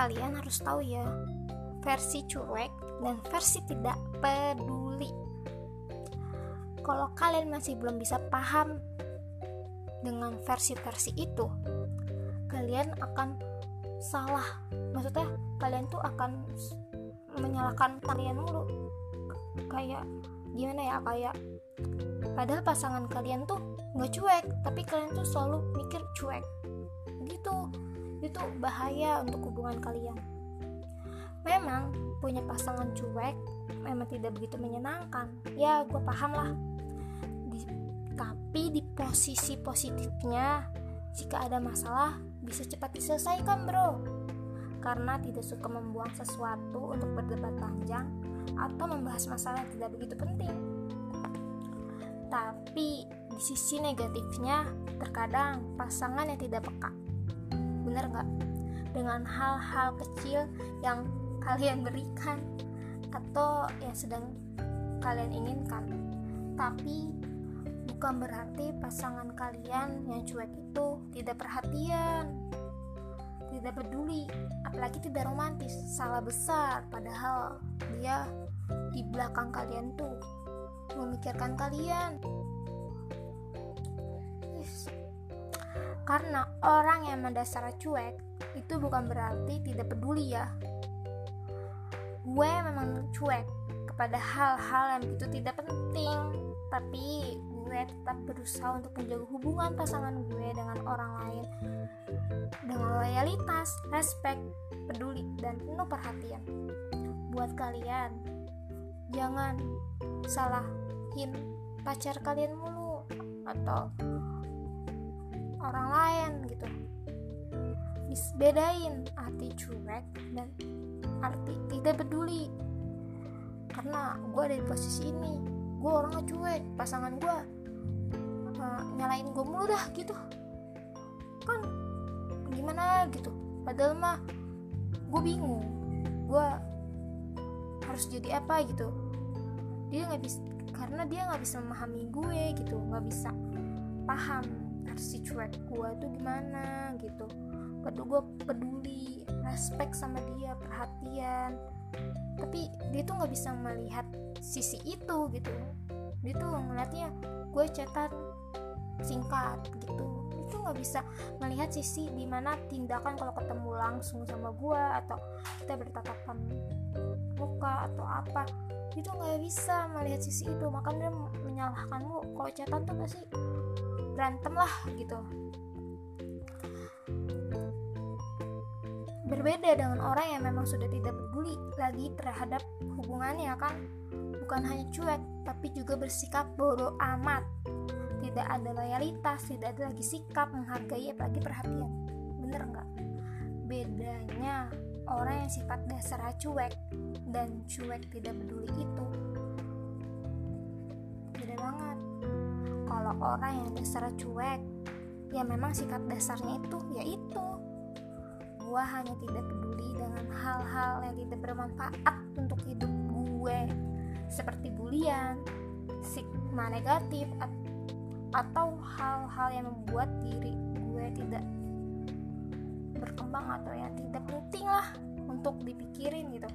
kalian harus tahu ya versi cuek dan versi tidak peduli. Kalau kalian masih belum bisa paham dengan versi-versi itu kalian akan salah. Maksudnya kalian tuh akan menyalahkan kalian mulu. Kayak gimana ya kayak padahal pasangan kalian tuh nggak cuek tapi kalian tuh selalu mikir cuek. Gitu itu bahaya untuk hubungan kalian memang punya pasangan cuek memang tidak begitu menyenangkan ya gue paham lah di, tapi di posisi positifnya jika ada masalah bisa cepat diselesaikan bro karena tidak suka membuang sesuatu untuk berdebat panjang atau membahas masalah yang tidak begitu penting. Tapi di sisi negatifnya, terkadang pasangan yang tidak peka. Bener nggak? Dengan hal-hal kecil yang kalian berikan atau yang sedang kalian inginkan. Tapi bukan berarti pasangan kalian yang cuek itu tidak perhatian tidak peduli apalagi tidak romantis salah besar padahal dia di belakang kalian tuh memikirkan kalian karena orang yang mendasar cuek itu bukan berarti tidak peduli ya gue memang cuek kepada hal-hal yang itu tidak penting tapi gue tetap berusaha untuk menjaga hubungan pasangan gue dengan orang lain dengan loyalitas, respect, peduli, dan penuh perhatian. Buat kalian, jangan salahin pacar kalian mulu atau orang lain gitu. Bedain arti cuek dan arti tidak peduli. Karena gue ada di posisi ini, gue orangnya cuek, pasangan gue uh, nyalain gue mulu dah gitu kan gimana gitu padahal mah gue bingung gue harus jadi apa gitu dia nggak bisa karena dia nggak bisa memahami gue gitu nggak bisa paham si cuek gue tuh gimana gitu. Padahal gue peduli respect sama dia perhatian. Tapi dia tuh nggak bisa melihat sisi itu gitu. Dia tuh ngeliatnya gue cetan singkat gitu. Itu nggak bisa melihat sisi di mana tindakan kalau ketemu langsung sama gue atau kita bertatapan muka atau apa. Itu nggak bisa melihat sisi itu. Makanya menyalahkanmu kalau cetan tuh pasti berantem lah gitu. Berbeda dengan orang yang memang sudah tidak peduli lagi terhadap hubungannya kan? Bukan hanya cuek tapi juga bersikap bodoh amat. Tidak ada loyalitas tidak ada lagi sikap menghargai apalagi perhatian. Bener nggak? Bedanya orang yang sifat dasar cuek dan cuek tidak peduli itu. Beda banget orang yang dasar cuek ya memang sikap dasarnya itu yaitu gua hanya tidak peduli dengan hal-hal yang tidak bermanfaat untuk hidup gue. Seperti bulian, sigma negatif, atau hal-hal yang membuat diri gue tidak berkembang atau yang tidak penting lah untuk dipikirin gitu.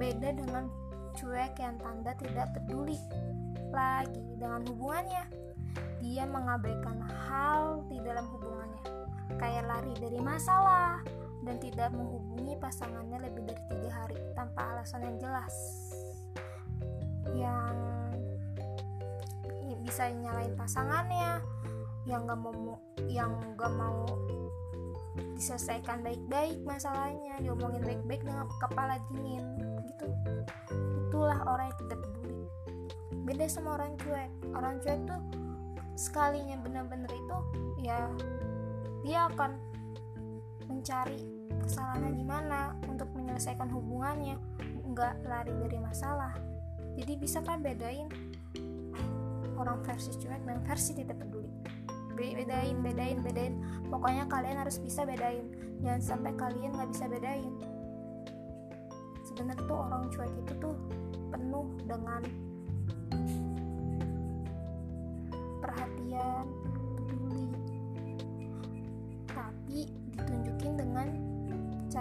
Beda dengan cuek yang tanda tidak peduli lagi dengan hubungannya dia mengabaikan hal di dalam hubungannya. Kayak lari dari masalah dan tidak menghubungi pasangannya lebih dari tiga hari tanpa alasan yang jelas. Yang bisa nyalain pasangannya yang gak mau yang gak mau diselesaikan baik-baik masalahnya diomongin baik-baik dengan kepala dingin gitu. Itulah orang yang tidak peduli. Beda sama orang cuek. Orang cuek tuh sekalinya benar-benar itu ya dia akan mencari kesalahannya di mana untuk menyelesaikan hubungannya nggak lari dari masalah. Jadi bisa kan bedain orang versi cuek dan versi tidak peduli. Bedain bedain bedain. Pokoknya kalian harus bisa bedain. Jangan sampai kalian nggak bisa bedain. Sebenarnya tuh orang cuek itu tuh penuh dengan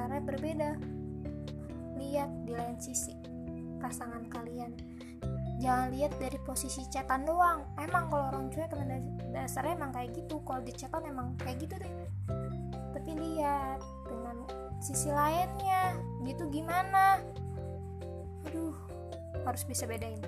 sebenarnya berbeda. Lihat di lain sisi pasangan kalian. Jangan lihat dari posisi chatan doang. Emang kalau orang cuek dasarnya emang kayak gitu. Kalau di chatan emang kayak gitu deh. Tapi lihat dengan sisi lainnya. Gitu gimana? Aduh harus bisa bedain